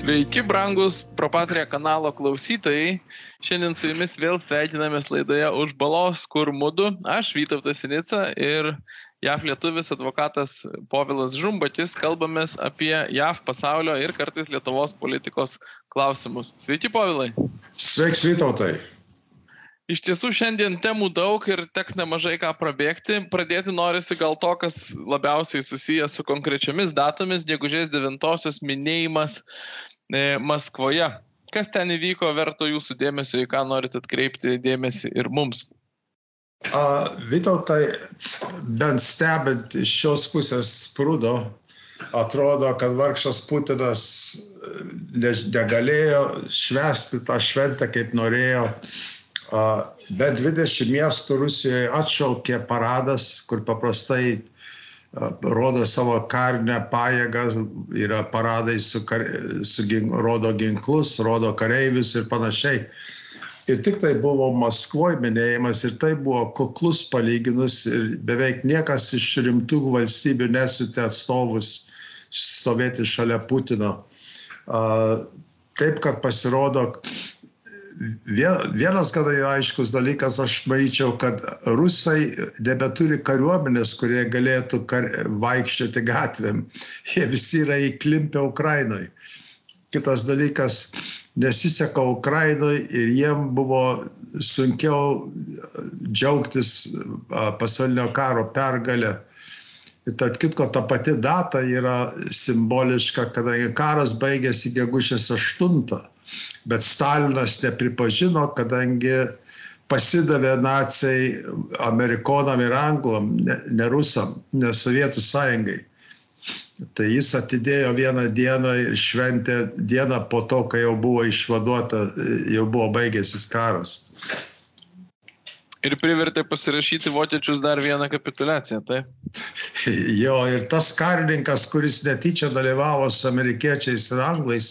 Sveiki, brangus Propatria kanalo klausytojai. Šiandien su jumis vėl sveikinamės laidoje už balos, kur mūdu. Aš Vytautas Sinica ir JAF lietuvis advokatas Povilas Žumbatis kalbamės apie JAF pasaulio ir kartais Lietuvos politikos klausimus. Sveiki, Povilai. Sveiks, Vytautai. Iš tiesų šiandien temų daug ir teks nemažai ką prabėgti. Pradėti norisi gal to, kas labiausiai susijęs su konkrečiomis datomis, gegužės 9-osios minėjimas Maskvoje. Kas ten įvyko, verto jūsų dėmesio, į ką norite atkreipti dėmesį ir mums? Uh, Vytautai, bent stebint iš šios pusės prūdo, atrodo, kad vargšas Putinas e, negalėjo švesti tą šventę, kaip norėjo Bet 20 miestų Rusijoje atšaukė paradas, kur paprastai rodo savo karinę pajėgą, yra paradai, su, kar, su rodo ginklus, rodo kareivius ir panašiai. Ir tik tai buvo Maskvoje minėjimas ir tai buvo kuklus palyginus ir beveik niekas iš rimtų valstybių nesutė atstovus stovėti šalia Putino. Taip, kad pasirodo, vienas, kada yra aiškus dalykas, aš manyčiau, kad rusai nebeturi kariuomenės, kurie galėtų kar, vaikščioti gatvėm. Jie visi yra įklimpę Ukrainoje. Kitas dalykas, nesiseka Ukrainoje ir jiem buvo sunkiau džiaugtis pasaulinio karo pergalę. Ir tarp kitko, ta pati data yra simboliška, kadangi karas baigėsi gegužės 8 bet Stalinas nepripažino, kadangi pasidavė nacijai amerikonam ir anglam, ne, ne rusam, ne Sovietų sąjungai. Tai jis atidėjo vieną dieną ir šventė dieną po to, kai jau buvo išvaduota, jau buvo baigęsis karas. Ir privertė pasirašyti vokiečius dar vieną kapitulaciją, tai? jo, ir tas karininkas, kuris netyčia dalyvavo su amerikiečiais ir anglais,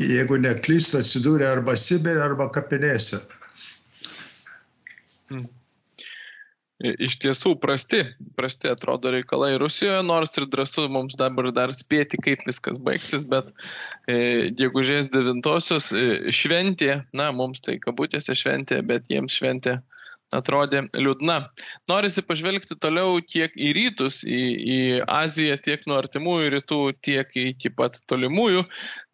jeigu neklystu, atsidūrė arba Sibirė, arba kapinėse. Hmm. Iš tiesų prasti, prasti atrodo reikalai Rusijoje, nors ir drąsu mums dabar dar spėti, kaip viskas baigsis, bet e, gegužės devintosios e, šventė, na, mums tai kabutėse šventė, bet jiems šventė atrodė liūdna. Norisi pažvelgti toliau tiek į rytus, į, į Aziją, tiek nuo artimųjų rytų, tiek iki pat tolimųjų.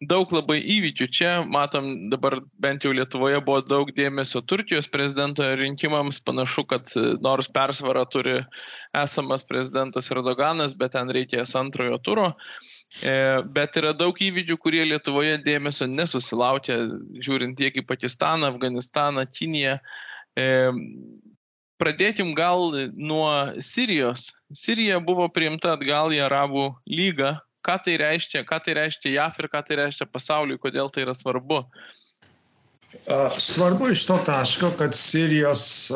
Daug labai įvykių čia, matom, dabar bent jau Lietuvoje buvo daug dėmesio Turkijos prezidento rinkimams. Panašu, kad nors persvara turi esamas prezidentas Erdoganas, bet ten reikės antrojo turo. E, bet yra daug įvykių, kurie Lietuvoje dėmesio nesusilaukia, žiūrint tiek į Pakistaną, Afganistaną, Kiniją. Pradėkim gal nuo Sirijos. Sirija buvo priimta atgal į Arabų lygą. Ką tai reiškia, ką tai reiškia JAF ir ką tai reiškia pasauliui, kodėl tai yra svarbu? Svarbu iš to taško, kad Sirijos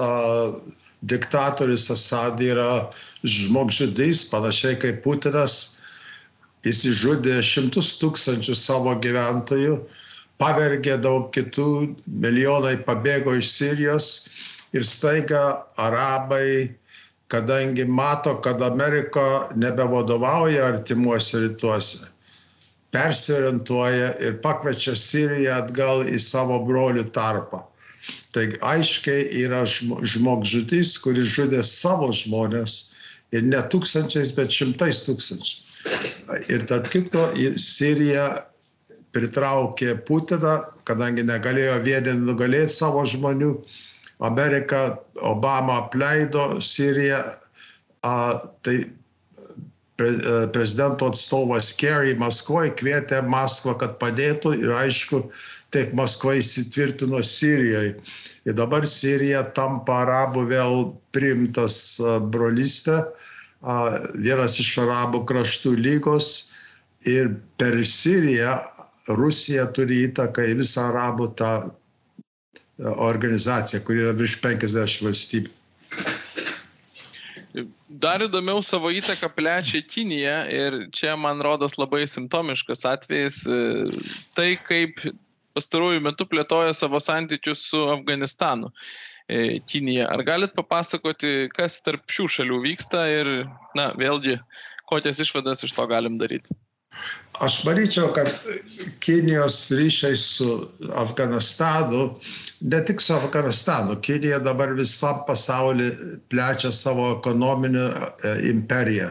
diktatorius Asad yra žmogžudys, panašiai kaip Putinas. Jis išžudė šimtus tūkstančių savo gyventojų, pavergė daug kitų, milijonai pabėgo iš Sirijos ir staiga arabai, kadangi mato, kad Amerika nebevadovauja artimuose rytuose, persiorientuoja ir pakvečia Siriją atgal į savo brolių tarpą. Taigi aiškiai yra žmogžudys, kuris žudė savo žmonės ir ne tūkstančiais, bet šimtais tūkstančių. Ir tarp kitko, Sirija pritraukė Putiną, kadangi negalėjo vieni nugalėti savo žmonių. Amerika, Obama apleido Siriją, a, tai pre, prezidento atstovas Kerry Maskvoje kvietė Maskvą, kad padėtų ir aišku, taip Maskva įsitvirtino Sirijoje. Ir dabar Sirija tampa arabų vėl priimtas brolystė, vienas iš arabų kraštų lygos ir per Siriją Rusija turi įtaką į visą arabų tą e, organizaciją, kuri yra virš 50 valstybių. Dar įdomiau savo įtaką plečia Kinija ir čia man rodos labai simptomiškas atvejis e, tai, kaip pastaruoju metu plėtoja savo santykius su Afganistanu. E, Kinija. Ar galit papasakoti, kas tarp šių šalių vyksta ir, na, vėlgi, kokias išvadas iš to galim daryti? Aš manyčiau, kad Kinijos ryšiai su Afganistanu, ne tik su Afganistanu, Kinija dabar visam pasauliu plečia savo ekonominę e, imperiją.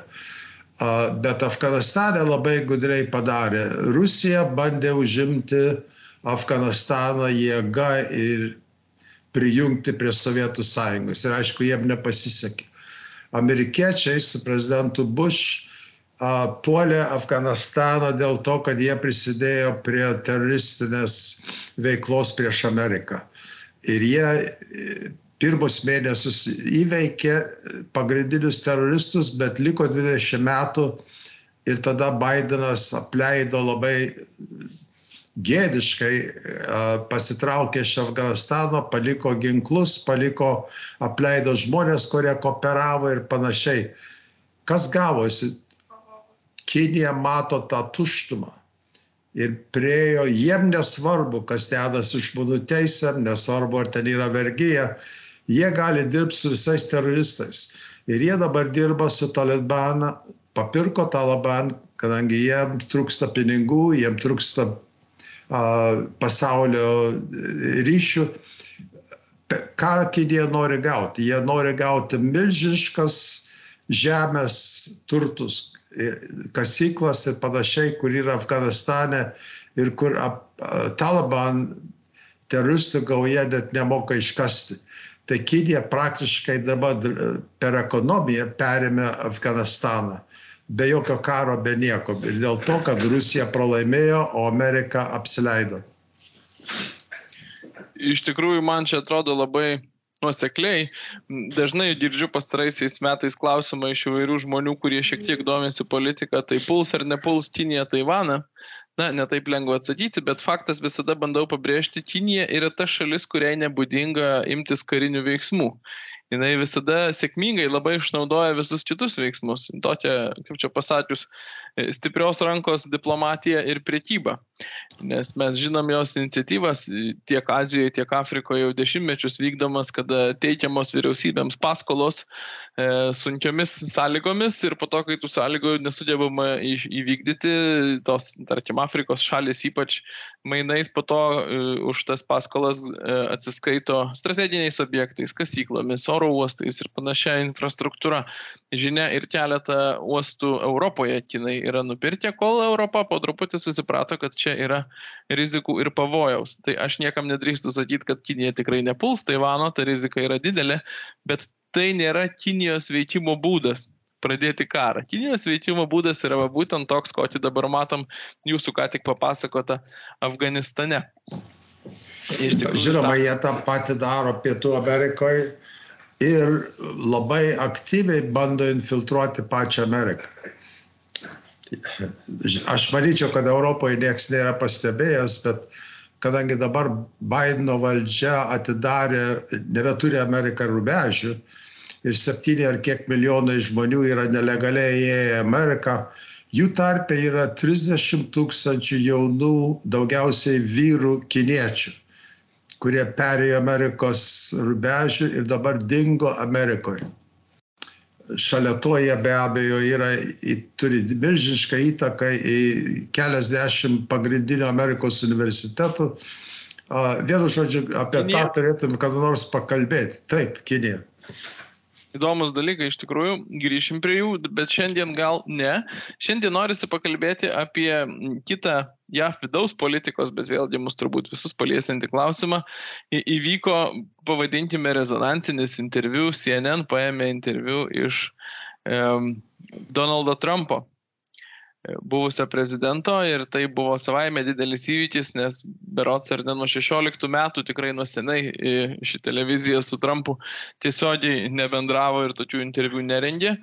Bet Afganistane labai gudriai padarė. Rusija bandė užimti Afganistaną jėga ir prijungti prie Sovietų sąjungos. Ir aišku, jiem nepasisekė. Amerikiečiai su prezidentu Bush puolė Afganistaną dėl to, kad jie prisidėjo prie teroristinės veiklos prieš Ameriką. Ir jie e, pirmus mėnesius įveikė pagrindinius teroristus, bet liko 20 metų ir tada Bidenas apleido labai gėdiškai pasitraukė iš Afganistano, paliko ginklus, paliko, apleido žmonės, kurie kooperavo ir panašiai. Kas gavosi? Kinija mato tą tuštumą. Ir priejo, jiem nesvarbu, kas dedasi žmonių teisėm, nesvarbu, ar ten yra vergyja, jie gali dirbti su visais teroristais. Ir jie dabar dirba su Talibaną, papirko Taliban, kadangi jiem trūksta pinigų, jiem trūksta a, pasaulio ryšių. Ką Kinija nori gauti? Jie nori gauti milžiniškas žemės turtus, kasyklas ir panašiai, kur yra Afganistane ir kur ap, Taliban teroristų gauja net nemoka iškasti. Tai Kinija praktiškai dabar per ekonomiją perėmė Afganistaną. Be jokio karo, be nieko. Ir dėl to, kad Rusija pralaimėjo, o Amerika apsileido. Iš tikrųjų, man čia atrodo labai nuosekliai. Dažnai girdžiu pastaraisiais metais klausimą iš įvairių žmonių, kurie šiek tiek domisi politika, tai puls ar nepuls Kinija Taivaną. Na, netaip lengva atsakyti, bet faktas visada bandau pabrėžti, Kinija yra ta šalis, kuriai nebūdinga imtis karinių veiksmų jinai visada sėkmingai labai išnaudoja visus kitus veiksmus. Tokia, kaip čia pasakius, stiprios rankos diplomatija ir priekyba. Nes mes žinom jos iniciatyvas tiek Azijoje, tiek Afrikoje jau dešimtmečius vykdomas, kada teikiamos vyriausybėms paskolos e, sunkiomis sąlygomis ir po to, kai tų sąlygų nesugebama įvykdyti, tos, tarkim, Afrikos šalis ypač mainais po to e, už tas paskolas e, atsiskaito strateginiais objektais, kasyklomis, oro uostais ir panašia infrastruktūra. Žinia, ir keletą uostų Europoje kinai yra nupirkę, kol Europa po truputį susiprato, kad čia yra rizikų ir pavojaus. Tai aš niekam nedrįstu sakyti, kad Kinija tikrai nepuls Taivano, ta rizika yra didelė, bet tai nėra Kinijos veikimo būdas pradėti karą. Kinijos veikimo būdas yra va, būtent toks, kokį dabar matom jūsų ką tik papasakota Afganistane. Žinoma, jie tą patį daro Pietų Amerikoje, ir labai aktyviai bando infiltruoti pačią Ameriką. Aš manyčiau, kad Europoje niekas nėra pastebėjęs, bet kadangi dabar Bideno valdžia atidarė, nebeturi Ameriką rubežių ir septyni ar kiek milijonai žmonių yra nelegaliai įėję į Ameriką, jų tarpe yra 30 tūkstančių jaunų, daugiausiai vyrų kiniečių kurie perėjo Amerikos rubežių ir dabar dingo Amerikoje. Šalia to jie be abejo yra, turi milžinišką įtaką į keliasdešimt pagrindinių Amerikos universitetų. Vienu žodžiu, apie Kinija. tą turėtume kada nors pakalbėti. Taip, Kinija įdomus dalykai iš tikrųjų, grįšim prie jų, bet šiandien gal ne. Šiandien norisi pakalbėti apie kitą JAF vidaus politikos, bet vėlgi mus turbūt visus paliesinti klausimą. Įvyko, pavadinkime, rezonansinis interviu, CNN paėmė interviu iš um, Donaldo Trumpo buvusio prezidento ir tai buvo savaime didelis įvykis, nes berots ar ne nuo 16 metų tikrai nuo senai ši televizija su Trumpu tiesiogiai nebendravo ir tokių interviu nerengė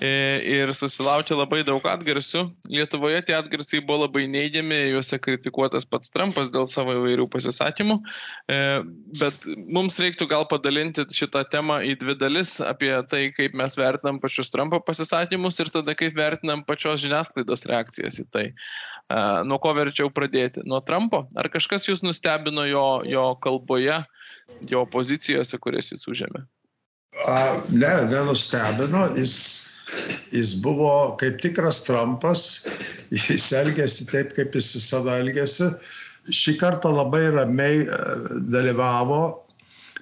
ir susilaukė labai daug atgarsių. Lietuvoje tie atgarsiai buvo labai neigiami, juose kritikuotas pats Trumpas dėl savo įvairių pasisakymų, bet mums reiktų gal padalinti šitą temą į dvi dalis apie tai, kaip mes vertinam pačius Trumpo pasisakymus ir tada kaip vertinam pačios žiniasklaidos reakcijas į tai. Nuo ko verčiau pradėti? Nuo Trumpo? Ar kažkas jūs nustebino jo, jo kalboje, jo pozicijose, kurias jis užėmė? Ne, nenustebino. Jis Jis buvo kaip tikras Trumpas, jis elgėsi taip, kaip jis visada elgėsi. Šį kartą labai ramiai e, dalyvavo.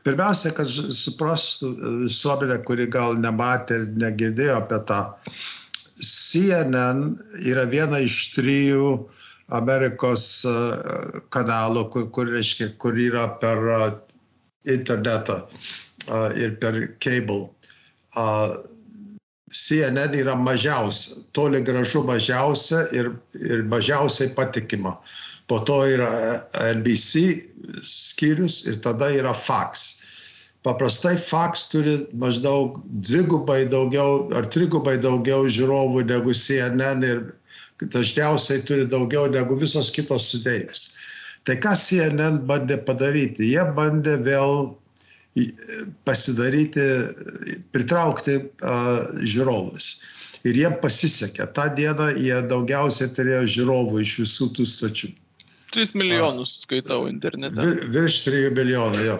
Pirmiausia, kad suprastų visuomenė, kuri gal nematė ir negirdėjo apie tą. CNN yra viena iš trijų Amerikos e, kanalų, kur, kur, reiškia, kur yra per internetą ir per cable. CNN yra mažiausia, toli gražu mažiausia ir, ir mažiausiai patikima. Po to yra NBC skyrius ir tada yra Fox. Paprastai Fox turi maždaug dvigubai daugiau ar trigubai daugiau žiūrovų negu CNN ir dažniausiai turi daugiau negu visos kitos sudėjus. Tai ką CNN bandė padaryti? Jie bandė vėl pasidaryti, pritraukti uh, žiūrovus. Ir jiem pasisekė. Ta diena jie daugiausiai turėjo žiūrovų iš visų tų stočių. 3 milijonus skaitau internete. Vir, virš 3 milijonų, jo.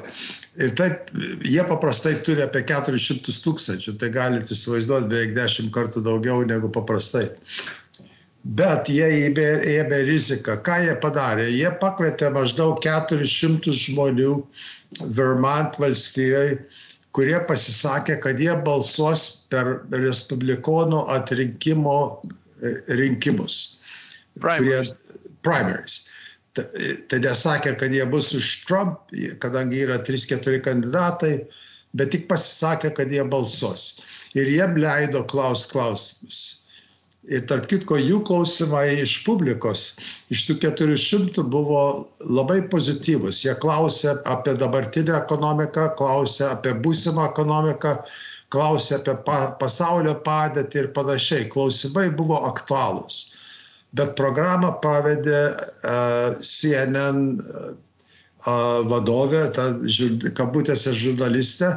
Ir taip, jie paprastai turi apie 400 tūkstančių, tai galite įsivaizduoti beveik 10 kartų daugiau negu paprastai. Bet jie ėmė, riziką. Ką jie padarė? Jie pakvietė maždaug 400 žmonių Vermont valstijoje, kurie pasisakė, kad jie balsuos per Respublikonų atrinkimo e, rinkimus. Primaries. Kurie, primaries. Tai nesakė, kad jie bus už Trump, kadangi yra 3-4 kandidatai, bet tik pasisakė, kad jie balsuos. Ir jiem leido klaus klausimus Ir tarp kitko, jų klausimai iš publikos, iš tų 400 buvo labai pozityvus. Jie klausė apie dabartinę ekonomiką, klausė apie būsimą ekonomiką, klausė apie pa, pasaulio padėtį ir panašiai. Klausimai buvo aktualūs. Bet programą pavedė uh, CNN uh, vadovė, ta kabutėse žurnalistė,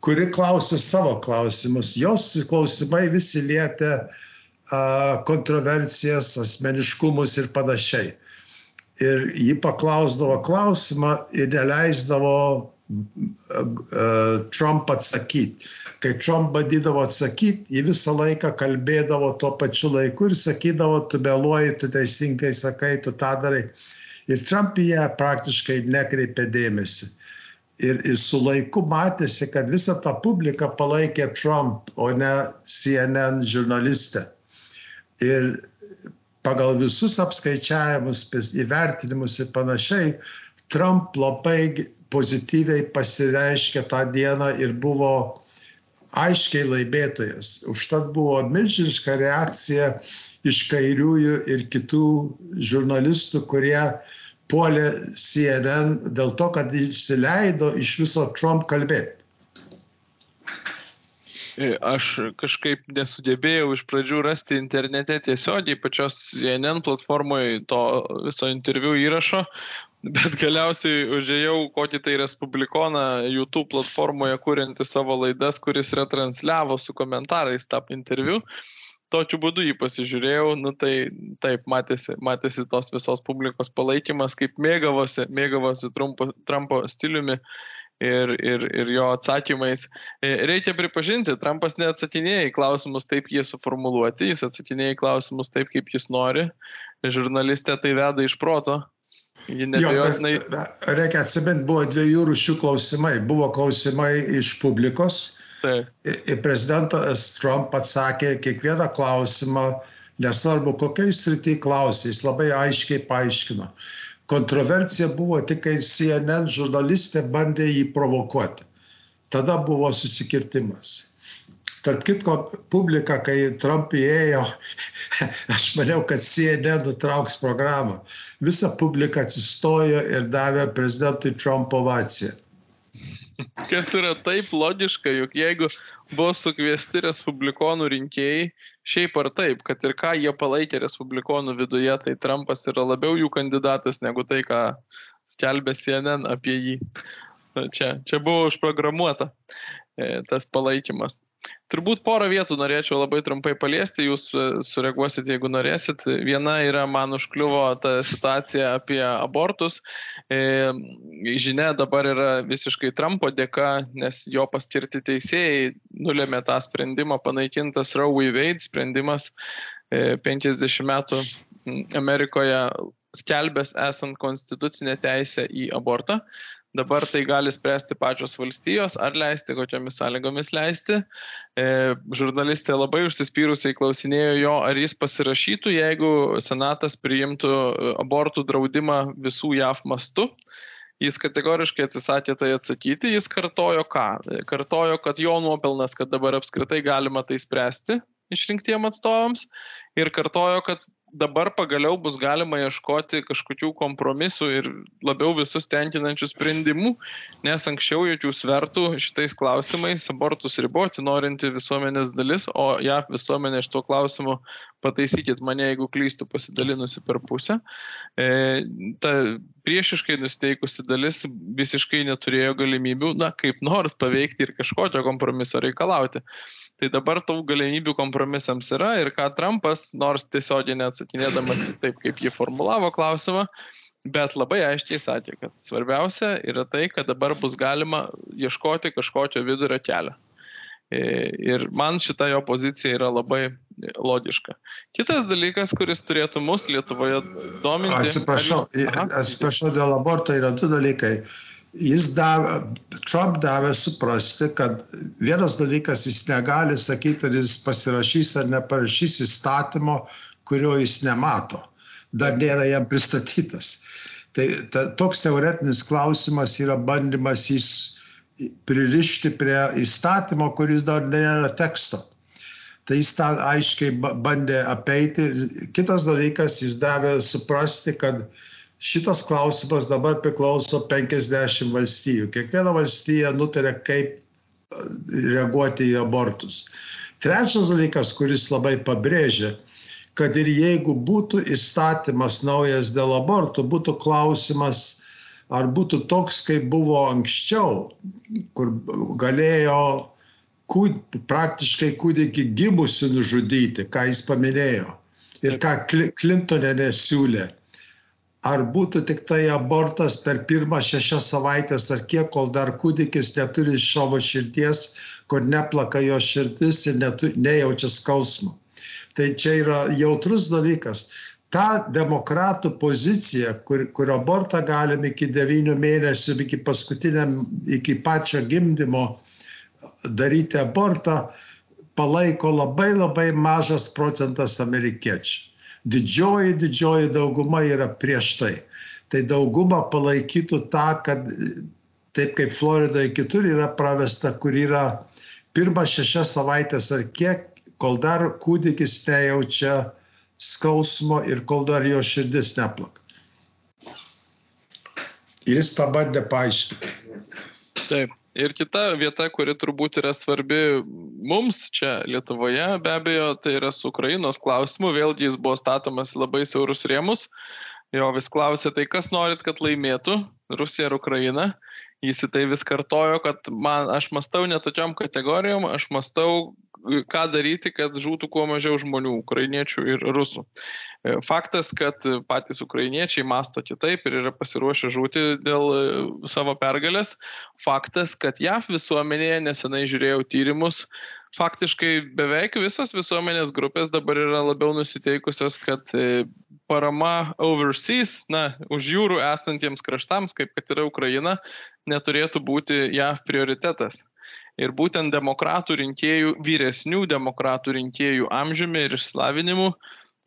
kuri klausė savo klausimus. Jos klausimai visi lietė uh, kontroversijas, asmeniškumus ir panašiai. Ir ji paklausdavo klausimą ir neleisdavo Trump atsakyti. Kai Trump bandydavo atsakyti, ji visą laiką kalbėdavo tuo pačiu laiku ir sakydavo, tu meluoji, tu teisingai sakai, tu tą darai. Ir Trump ją praktiškai nekreipė dėmesį. Ir, ir su laiku matėsi, kad visa ta publika palaikė Trump, o ne CNN žurnalistę ir pagal visus apskaičiavimus, įvertinimus ir panašiai, Trump labai pozityviai pasireiškė tą dieną ir buvo aiškiai laimėtojas. Užtat buvo milžiniška reakcija iš kairiųjų ir kitų žurnalistų, kurie puolė CNN dėl to, kad įsileido iš viso Trump kalbėti. Aš kažkaip nesugebėjau iš pradžių rasti internete tiesiogiai pačios CNN platformoje to viso interviu įrašo, bet galiausiai užėjau kokį tai Respublikoną YouTube platformoje kuriantį savo laidas, kuris retransliavo su komentarais tą interviu. Tokiu būdu jį pasižiūrėjau, nu tai taip matėsi, matėsi tos visos publikos palaikymas, kaip mėgavosi, mėgavosi Trumpo, Trumpo stiliumi. Ir, ir, ir jo atsakymais. E, reikia pripažinti, Trumpas neatsakinėja į klausimus taip, jie suformuluoti, jis atsakinėja į klausimus taip, kaip jis nori. Žurnalistė tai veda iš proto. Nebejotinai... Reikia atsiminti, buvo dviejų rūšių klausimai. Buvo klausimai iš publikos. Taip. Ir prezidentas Trump atsakė kiekvieną klausimą, nesvarbu kokiai srity klausė, jis labai aiškiai paaiškino. Kontroversija buvo tik, kai CNN žurnalistė bandė jį provokuoti. Tada buvo susikirtimas. Tarp kitko, publika, kai Trump įėjo, aš maniau, kad CNN nutrauks programą. Visa publika atsistojo ir davė prezidentui Trump ovaciją. Kas yra taip logiška, juk jeigu buvo sukviesti respublikonų rinkėjai, šiaip ar taip, kad ir ką jie palaikė respublikonų viduje, tai Trumpas yra labiau jų kandidatas negu tai, ką skelbė CNN apie jį. Čia, čia buvo užprogramuota e, tas palaikymas. Turbūt porą vietų norėčiau labai trumpai paliesti, jūs e, sureaguosit, jeigu norėsit. Viena yra, man užkliuvo ta situacija apie abortus. E, žinia dabar yra visiškai Trumpo dėka, nes jo paskirti teisėjai nulėmė tą sprendimą, panaikintas Roe v. Wade sprendimas 50 e, metų Amerikoje skelbęs esant konstitucinę teisę į abortą. Dabar tai gali spręsti pačios valstijos, ar leisti, kokiamis sąlygomis leisti. E, žurnalistė labai užsispyrusiai klausinėjo jo, ar jis pasirašytų, jeigu Senatas priimtų abortų draudimą visų JAV mastu. Jis kategoriškai atsisakė tai atsakyti, jis kartojo ką? Kartojo, kad jo nuopelnas, kad dabar apskritai galima tai spręsti išrinktiem atstovams ir kartojo, kad dabar pagaliau bus galima ieškoti kažkokių kompromisų ir labiau visus tenkinančių sprendimų, nes anksčiau jokių svertų šitais klausimais abortus riboti norinti visuomenės dalis, o JAV visuomenė šituo klausimu, pataisykit mane, jeigu klystu, pasidalinusi per pusę, e, ta priešiškai nusteikusi dalis visiškai neturėjo galimybių, na, kaip nors paveikti ir kažkokio kompromiso reikalauti. Tai dabar tų galimybių kompromisams yra ir ką Trumpas, nors tiesiogiai neatsakinėdamas taip, kaip jį formulavo klausimą, bet labai aiškiai sakė, kad svarbiausia yra tai, kad dabar bus galima ieškoti kažkokio vidurio kelio. E, ir man šita jo pozicija yra labai logiška. Kitas dalykas, kuris turėtų mus Lietuvoje dominti. Atsiprašau, atsiprašau dėl aborto yra du dalykai jis davė, Trump davė suprasti, kad vienas dalykas jis negali sakyti, ar jis pasirašys ar neparašys įstatymo, kurio jis nemato. Dar nėra jam pristatytas. Tai ta, toks teoretinis klausimas yra bandymas jis pririšti prie įstatymo, kuris dar nėra teksto. Tai jis tą aiškiai bandė apeiti. Kitas dalykas, jis davė suprasti, kad šitas klausimas dabar priklauso 50 valstijų. Kiekviena valstija nutarė, kaip e, reaguoti į abortus. Trečias dalykas, kuris labai pabrėžia, kad ir jeigu būtų įstatymas naujas dėl abortų, būtų klausimas, ar būtų toks, kaip buvo anksčiau, kur galėjo kūd, praktiškai kūdikį gimusi nužudyti, ką jis paminėjo ir ką Klintonė nesiūlė ar būtų tik tai abortas per pirmas šešias savaitės ar kiek, kol dar kūdikis neturi savo širdies, kur neplaka jo širdis ir netu, nejaučia skausmo. Tai čia yra jautrus dalykas. Ta demokratų pozicija, kur, kur abortą galim iki devynių mėnesių, iki paskutiniam, iki pačio gimdymo daryti abortą, palaiko labai labai mažas procentas amerikiečių didžioji, didžioji dauguma yra prieš tai. Tai dauguma palaikytų tą, kad taip kaip Floridoje kitur yra pravesta, kur yra pirmas šešias savaitės ar kiek, kol dar kūdikis nejaučia skausmo ir kol dar jo širdis neplaka. Ir jis tą bandė paaiškinti. Taip. Ir kita vieta, kuri turbūt yra svarbi mums čia Lietuvoje, be abejo, tai yra su Ukrainos klausimu. Vėlgi jis buvo statomas labai siaurus rėmus. Jo vis klausė, tai kas norit, kad laimėtų Rusija ir Ukraina. Jis į tai vis kartojo, kad man, aš mastau ne tokiam kategorijom, aš mastau, ką daryti, kad žūtų kuo mažiau žmonių, ukrainiečių ir rusų. E, faktas, kad patys ukrainiečiai masto kitaip ir yra pasiruošę žūti dėl e, savo pergalės. Faktas, kad JAV visuomenėje nesenai žiūrėjau tyrimus, faktiškai beveik visos visuomenės grupės dabar yra labiau nusiteikusios, kad e, parama overseas, na, už jūrų esantiems kraštams, kaip kad yra Ukraina, neturėtų būti JAV prioritetas. Ir būtent demokratų rinkėjų, vyresnių demokratų rinkėjų amžiumi ir išslavinimu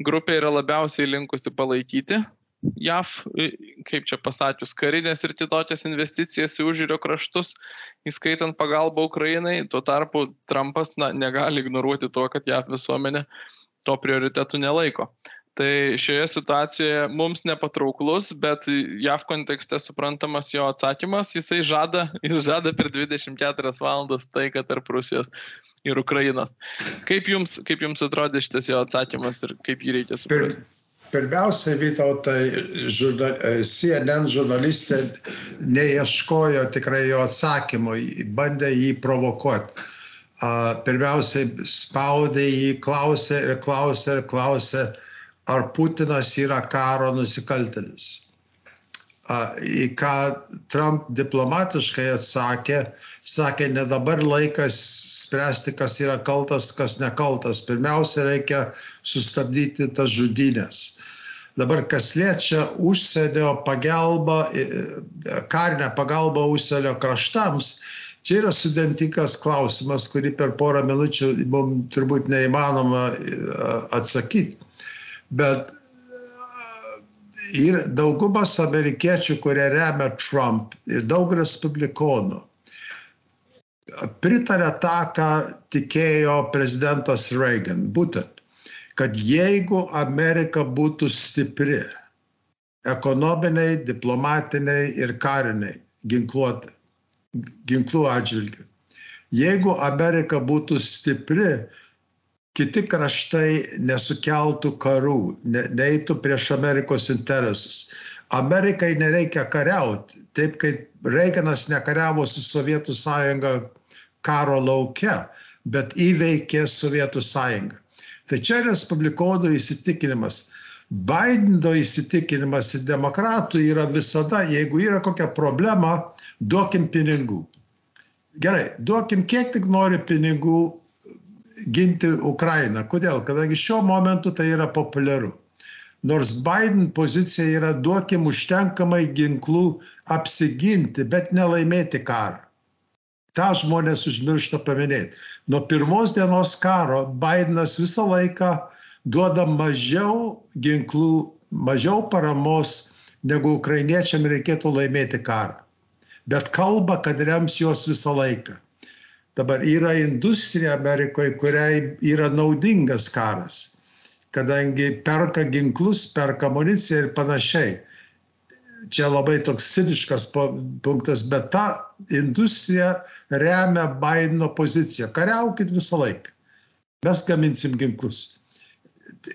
grupė yra labiausiai linkusi palaikyti JAV, kaip čia pasakius, karinės ir kitokias investicijas į užžiūrio kraštus, įskaitant pagalbą Ukrainai. Tuo tarpu Trumpas na, negali ignoruoti to, kad JAV visuomenė to prioritetų nelaiko. Tai šioje situacijoje mums nepatrauklus, bet JAV kontekste suprantamas jo atsakymas, jisai žada, jis žada per 24 valandas taiką tarp Rusijos ir Ukrainos. Kaip jums, kaip jums atrodė šitas jo atsakymas ir kaip jį reikia suprasti? Pir, pirmiausia, Vytautai, žurnal, CNN žurnalistė neieškojo tikrai jo atsakymo, bandė jį provokuoti. pirmiausiai spaudė jį, klausė ir klausė ir klausė, ar Putinas yra karo nusikaltelis. Į ką Trump diplomatiškai atsakė, sakė, ne dabar laikas spręsti, kas yra kaltas, kas nekaltas. Pirmiausia, reikia sustabdyti tas žudynės. Dabar kas liečia užsienio pagalbą, karinę pagalbą užsienio kraštams, čia yra sudentikas klausimas, kurį per porą minučių mums turbūt neįmanoma atsakyti. Bet ir daugumas amerikiečių, kurie remia Trump ir daug respublikonų, pritarė tą, ką tikėjo prezidentas Reagan. Būtent, kad jeigu Amerika būtų stipri ekonominiai, diplomatiniai ir kariniai ginkluoti, ginklų atžvilgių, jeigu Amerika būtų stipri, kiti kraštai nesukeltų karų, ne, neeitų prieš Amerikos interesus. Amerikai nereikia kariauti, taip kaip Reiganas nekariavo su Sovietų sąjunga karo lauke, bet įveikė Sovietų sąjungą. Tai čia respublikonų įsitikinimas. Bideno įsitikinimas ir demokratų yra visada, jeigu yra kokia problema, duokim pinigų. Gerai, duokim kiek tik nori pinigų ginti Ukrainą. Kodėl? Kadangi šiuo momentu tai yra populiaru. Nors Biden pozicija yra duokim užtenkamai ginklų apsiginti, bet nelaimėti karą. Ta žmonės užmiršta paminėti. Nuo pirmos dienos karo Bidenas visą laiką duoda mažiau ginklų, mažiau paramos, negu ukrainiečiam reikėtų laimėti karą. Bet kalba, kad rems juos visą laiką. Dabar yra industrija Amerikoje, kuriai yra naudingas karas, kadangi perka ginklus, perka amuniciją ir panašiai. Čia labai toks sitiškas punktas, bet ta industrija remia Bideno poziciją. Kariaukit visą laiką. Mes gaminsim ginklus.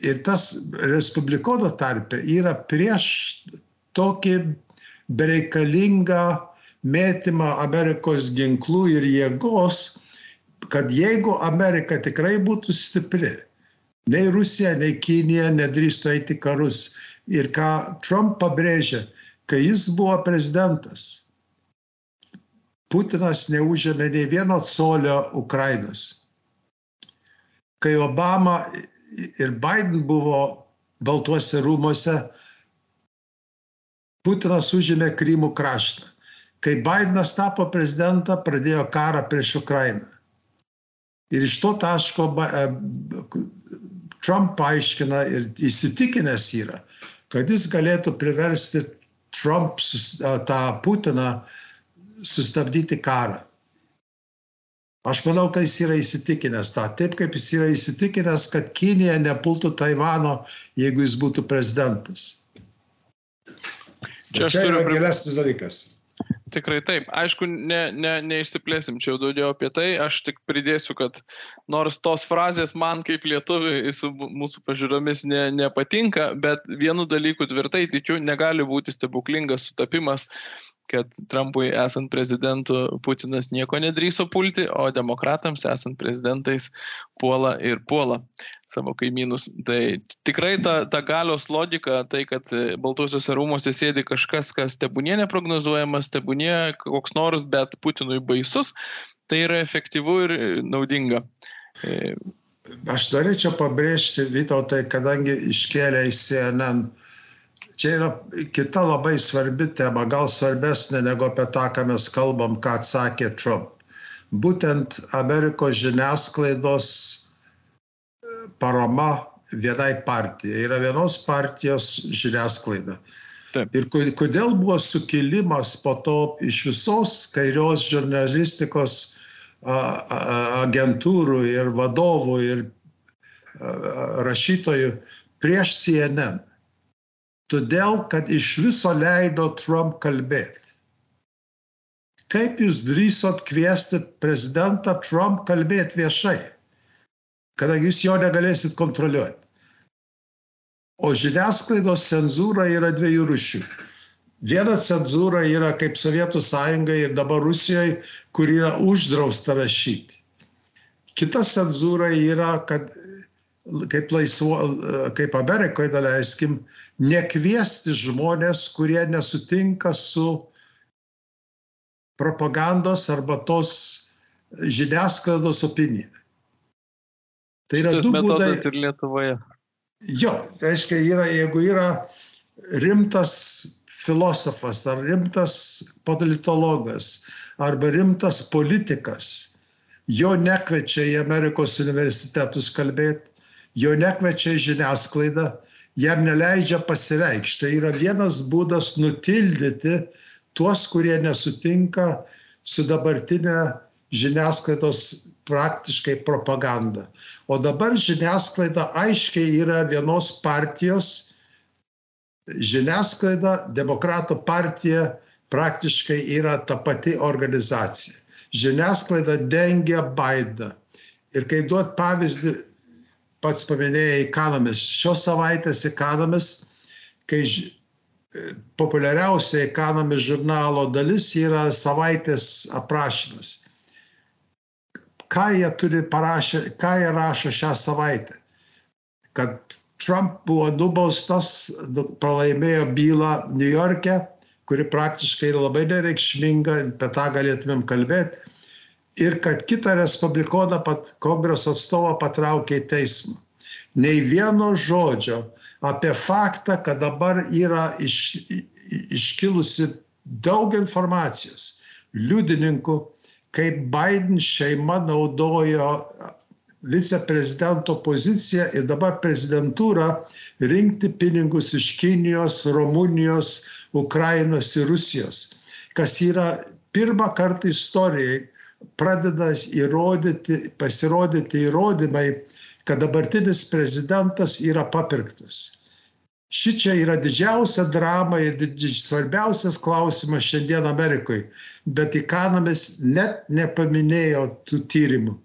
Ir tas respublikono tarpe yra prieš tokį bereikalingą mėtymą Amerikos ginklų ir jėgos, kad jeigu Amerika tikrai būtų stipri, nei Rusija, nei Kinija nedrįstų eiti karus. Ir ką Trump pabrėžia, kai jis buvo prezidentas, Putinas neužėmė nei vieno colio Ukrainos. Kai Obama ir Biden buvo Baltuose rūmose, Putinas užėmė Krymų kraštą kai Bidenas tapo prezidentą, pradėjo karą prieš Ukrainą. Ir iš to taško e, Trump paaiškina ir įsitikinęs yra, kad jis galėtų priversti Trump tą Putiną sustabdyti karą. Aš manau, kad jis yra įsitikinęs tą, taip kaip jis yra įsitikinęs, kad Kinija nepultų Taivano, jeigu jis būtų prezidentas. Čia, čia yra gilesnis dalykas. Tikrai taip. Aišku, ne, ne, neišsiplėsim čia daugiau apie tai. Aš tik pridėsiu, kad nors tos frazės man kaip lietuviui su mūsų pažiūromis ne, nepatinka, bet vienu dalyku tvirtai tikiu, negali būti stebuklingas sutapimas, kad Trumpui esant prezidentu Putinas nieko nedryso pulti, o demokratams esant prezidentais puola ir puola savo kaimynus. Tai tikrai ta, ta galios logika, tai kad Baltuosiuose rūmose sėdi kažkas, kas tebūnie neprognozuojamas, tebūnie koks nors, bet Putinui baisus, tai yra efektyvu ir naudinga. Aš norėčiau pabrėžti, Vytautai, kadangi iškėlė į CNN čia yra kita labai svarbi tema, gal svarbesnė negu apie tą, ką mes kalbam, ką atsakė Trump. Būtent Amerikos žiniasklaidos e, parama vienai partijai. Yra vienos partijos žiniasklaida. Taip. Ir kodėl buvo sukilimas po to iš visos kairios žurnalistikos agentūrų ir vadovų ir rašytojų prieš CNN todėl kad iš viso leido Trump kalbėti. Kaip jūs drįsot kviesti prezidentą Trump kalbėti viešai, kadangi jūs jo negalėsit kontroliuoti. O žiniasklaidos cenzūra yra dviejų rušių. Viena cenzūra yra kaip Sovietų sąjunga ir dabar Rusijoje, kur yra uždrausta rašyti. Kita cenzūra yra, kad kaip, laisvo, kaip Amerikoje, daleiskim, nekviesti žmonės, kurie nesutinka su propagandos arba tos žiniasklaidos opinija. Tai yra du būdai. Ir Lietuvoje. Jo, tai reiškia, yra, jeigu yra rimtas filosofas ar rimtas politologas arba rimtas politikas, jo nekvečia į Amerikos universitetus kalbėti, jo nekvečia į žiniasklaidą, jam neleidžia pasireikšti. Tai yra vienas būdas nutildyti tuos, kurie nesutinka su dabartinė žiniasklaidos praktiškai propaganda. O dabar žiniasklaida aiškiai yra vienos partijos, žiniasklaida, demokratų partija praktiškai yra ta pati organizacija. Žiniasklaida dengia Baidą. Ir kai duot pavyzdį, pats paminėjai Economist, šios savaitės Economist, kai populiariausia Economist žurnalo dalis yra savaitės aprašymas ką jie turi parašę, ką jie rašo šią savaitę. Kad Trump buvo nubaustas, nu, pralaimėjo bylą New York'e, kuri praktiškai yra labai nereikšminga, apie tą galėtumėm kalbėti. Ir kad kitą respublikoną pat, kongreso atstovą patraukė į teismą. Nei vieno žodžio apie faktą, kad dabar yra iš, iškilusi daug informacijos, liudininkų, kaip Biden šeima naudojo viceprezidento poziciją ir dabar prezidentūrą rinkti pinigus iš Kinijos, Rumunijos, Ukrainos ir Rusijos, kas yra pirmą kartą istorijai pradeda įrodyti, pasirodyti įrodymai, kad dabartinis prezidentas yra papirktas. Šičia yra didžiausia drama ir svarbiausias klausimas šiandien Amerikoje, bet Ikanomis net nepaminėjo tų tyrimų.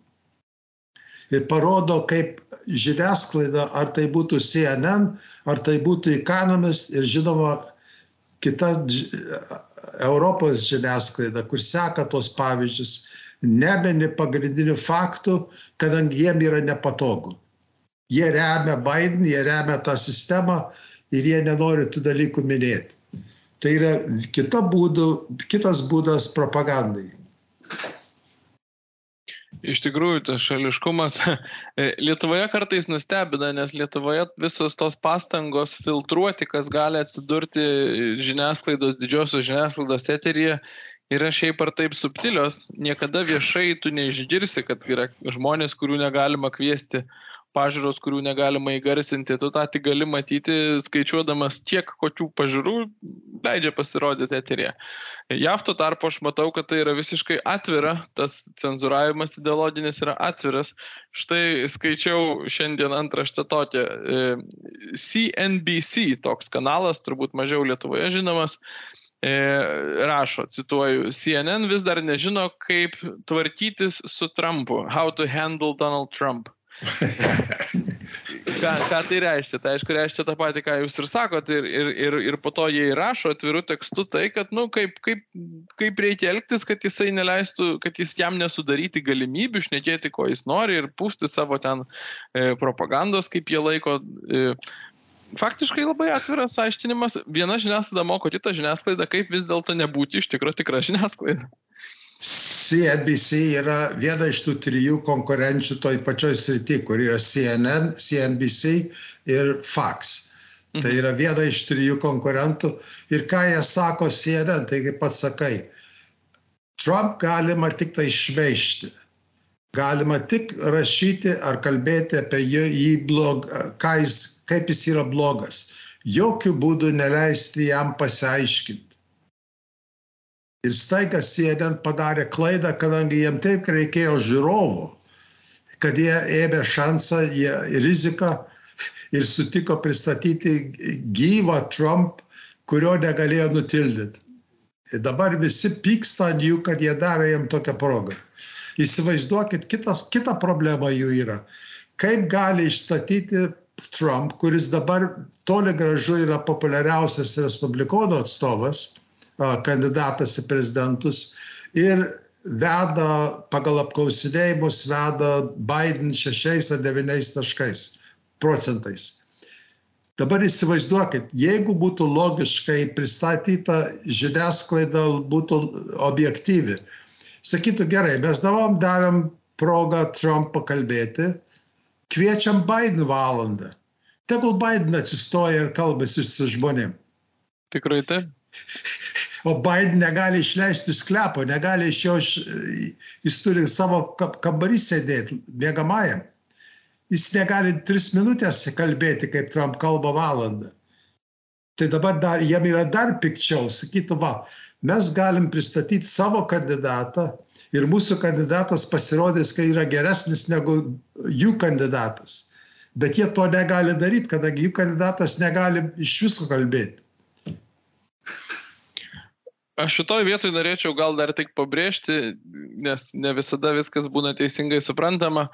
Ir parodo, kaip žiniasklaida, ar tai būtų CNN, ar tai būtų Ikanomis ir žinoma kita Europos žiniasklaida, kur seka tos pavyzdžius, nebeni pagrindinių faktų, kadangi jiem yra nepatogu. Jie remia Biden, jie remia tą sistemą ir jie nenori tų dalykų minėti. Tai yra kita būdų, kitas būdas propagandai. Iš tikrųjų, tas šališkumas Lietuvoje kartais nustebina, nes Lietuvoje visos tos pastangos filtruoti, kas gali atsidurti žiniasklaidos, didžiosios žiniasklaidos eteryje, yra šiaip ar taip subtilios. Niekada viešai tu neišgirsi, kad yra žmonės, kurių negalima kviesti pažiūros, kurių negalima įgarsinti, tu tą tik gali matyti, skaičiuodamas tiek, kokių pažiūrų leidžia pasirodyti eterėje. JAV tuo tarpu aš matau, kad tai yra visiškai atvira, tas cenzuravimas ideologinis yra atviras. Štai skaičiau šiandien antraštę tokią. CNBC toks kanalas, turbūt mažiau Lietuvoje žinomas, e, rašo, cituoju, CNN vis dar nežino, kaip tvarkytis su Trumpu. How to handle Donald Trump ką, ką tai reiškia? Tai aišku, reiškia tą patį, ką jūs ir sakot, ir, ir, ir, ir po to jie įrašo atvirų tekstų tai, kad, na, nu, kaip, kaip, kaip reikia elgtis, kad jisai neleistų, kad jis jam nesudaryti galimybių, šnekėti, ko jis nori ir pūsti savo ten e, propagandos, kaip jie laiko. E, faktiškai labai atviras aiškinimas. Viena žiniasklaida moko kitą žiniasklaidą, kaip vis dėlto nebūti iš tikrųjų tikra žiniasklaida. CNBC yra viena iš tų trijų konkurenčių toj pačioj srity, kur yra CNN, CNBC ir Fox. Tai mhm. yra viena iš trijų konkurentų. Ir ką jie sako CNN, tai kaip pats sakai, Trump galima tik tai šmeišti. Galima tik rašyti ar kalbėti apie jį blog, jis, kaip jis yra blogas. Jokių būdų neleisti jam pasiaiškinti. Ir staiga CNN padarė klaidą, kadangi jiem taip reikėjo žiūrovų, kad jie ėmė šansą, jie riziką ir sutiko pristatyti gyvą Trump, kurio negalėjo nutildyti. Ir dabar visi pyksta ant jų, kad jie davė jam tokią progą. Įsivaizduokit, kitas, kita problema jų yra. Kaip gali išstatyti Trump, kuris dabar toli gražu yra populiariausias respublikonų atstovas, kandidatas į prezidentus ir veda, pagal apklausinėjimus veda Biden 6 ar 9 taškais procentais. Dabar įsivaizduokit, jeigu būtų logiškai pristatyta žiniasklaida, būtų objektyvi, sakytų gerai, mes davom davėm progą Trump pakalbėti, kviečiam Biden valandą. Tegul Biden atsistoja ir kalbasi su žmonėm. Tikrai taip. O Biden negali išleisti sklepo, negali iš jo, jis turi savo kambarį sėdėti, mėgamajam. Jis negali tris minutės kalbėti, kaip Trump kalba valandą. Tai dabar dar, jam yra dar pikčiau, sakytų, va, mes galim pristatyti savo kandidatą ir mūsų kandidatas pasirodys, kai yra geresnis negu jų kandidatas. Bet jie to negali daryti, kadangi jų kandidatas negali iš viso kalbėti. Aš šitoj vietoj norėčiau gal dar tik pabrėžti, nes ne visada viskas būna teisingai suprantama.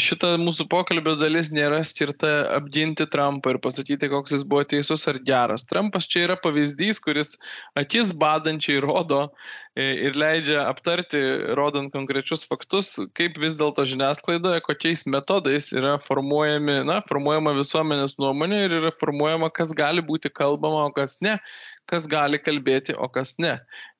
Šita mūsų pokalbio dalis nėra skirta apginti Trumpą ir pasakyti, koks jis buvo teisus ar geras. Trumpas čia yra pavyzdys, kuris akis badančiai rodo ir leidžia aptarti, rodant konkrečius faktus, kaip vis dėlto žiniasklaidoje, kokiais metodais yra formuojami, na, formuojama visuomenės nuomonė ir yra formuojama, kas gali būti kalbama, o kas ne kas gali kalbėti, o kas ne.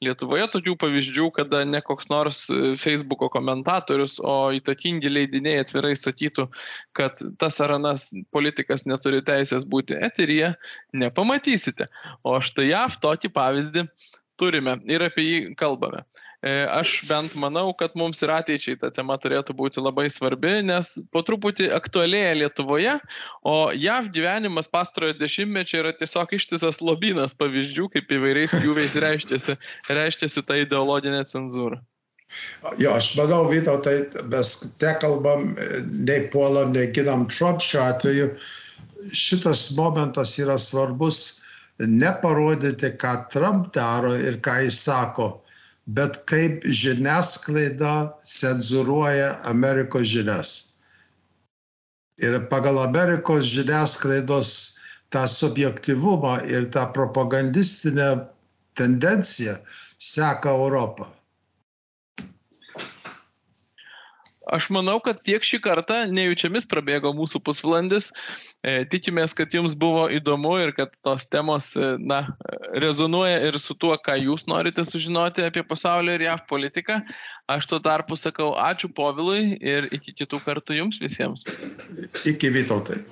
Lietuvoje tokių pavyzdžių, kada ne koks nors e, Facebook'o komentatorius, o įtakingi leidiniai atvirai sakytų, kad tas ar anas politikas neturi teisės būti eteryje, nepamatysite. O štai JAV tokį pavyzdį turime ir apie jį kalbame. E, aš bent manau, kad mums ir ateičiai ta tema turėtų būti labai svarbi, nes po truputį aktualėja Lietuvoje, o JAV gyvenimas pastarojo dešimtmečio yra tiesiog ištisas lobynas pavyzdžių, kaip įvairiais pjūviais reiškiasi, reiškiasi ta ideologinė cenzūra. Jo, aš manau, Vytautai, mes te kalbam, nei puolam, nei ginam Trump šiuo atveju. Šitas momentas yra svarbus neparodyti, ką Trump daro ir ką jis sako, bet kaip žiniasklaida cenzūruoja Amerikos žinias. Ir pagal Amerikos žiniasklaidos tą subjektivumą ir tą propagandistinę tendenciją seka Europą. Aš manau, kad tiek šį kartą nejučiamis prabėgo mūsų pusvalandis. E, tikimės, kad jums buvo įdomu ir kad tos temos e, na, rezonuoja ir su tuo, ką jūs norite sužinoti apie pasaulio ir JAV politiką. Aš tuo tarpu sakau ačiū Povilui ir iki kitų kartų jums visiems. Iki Vytautai.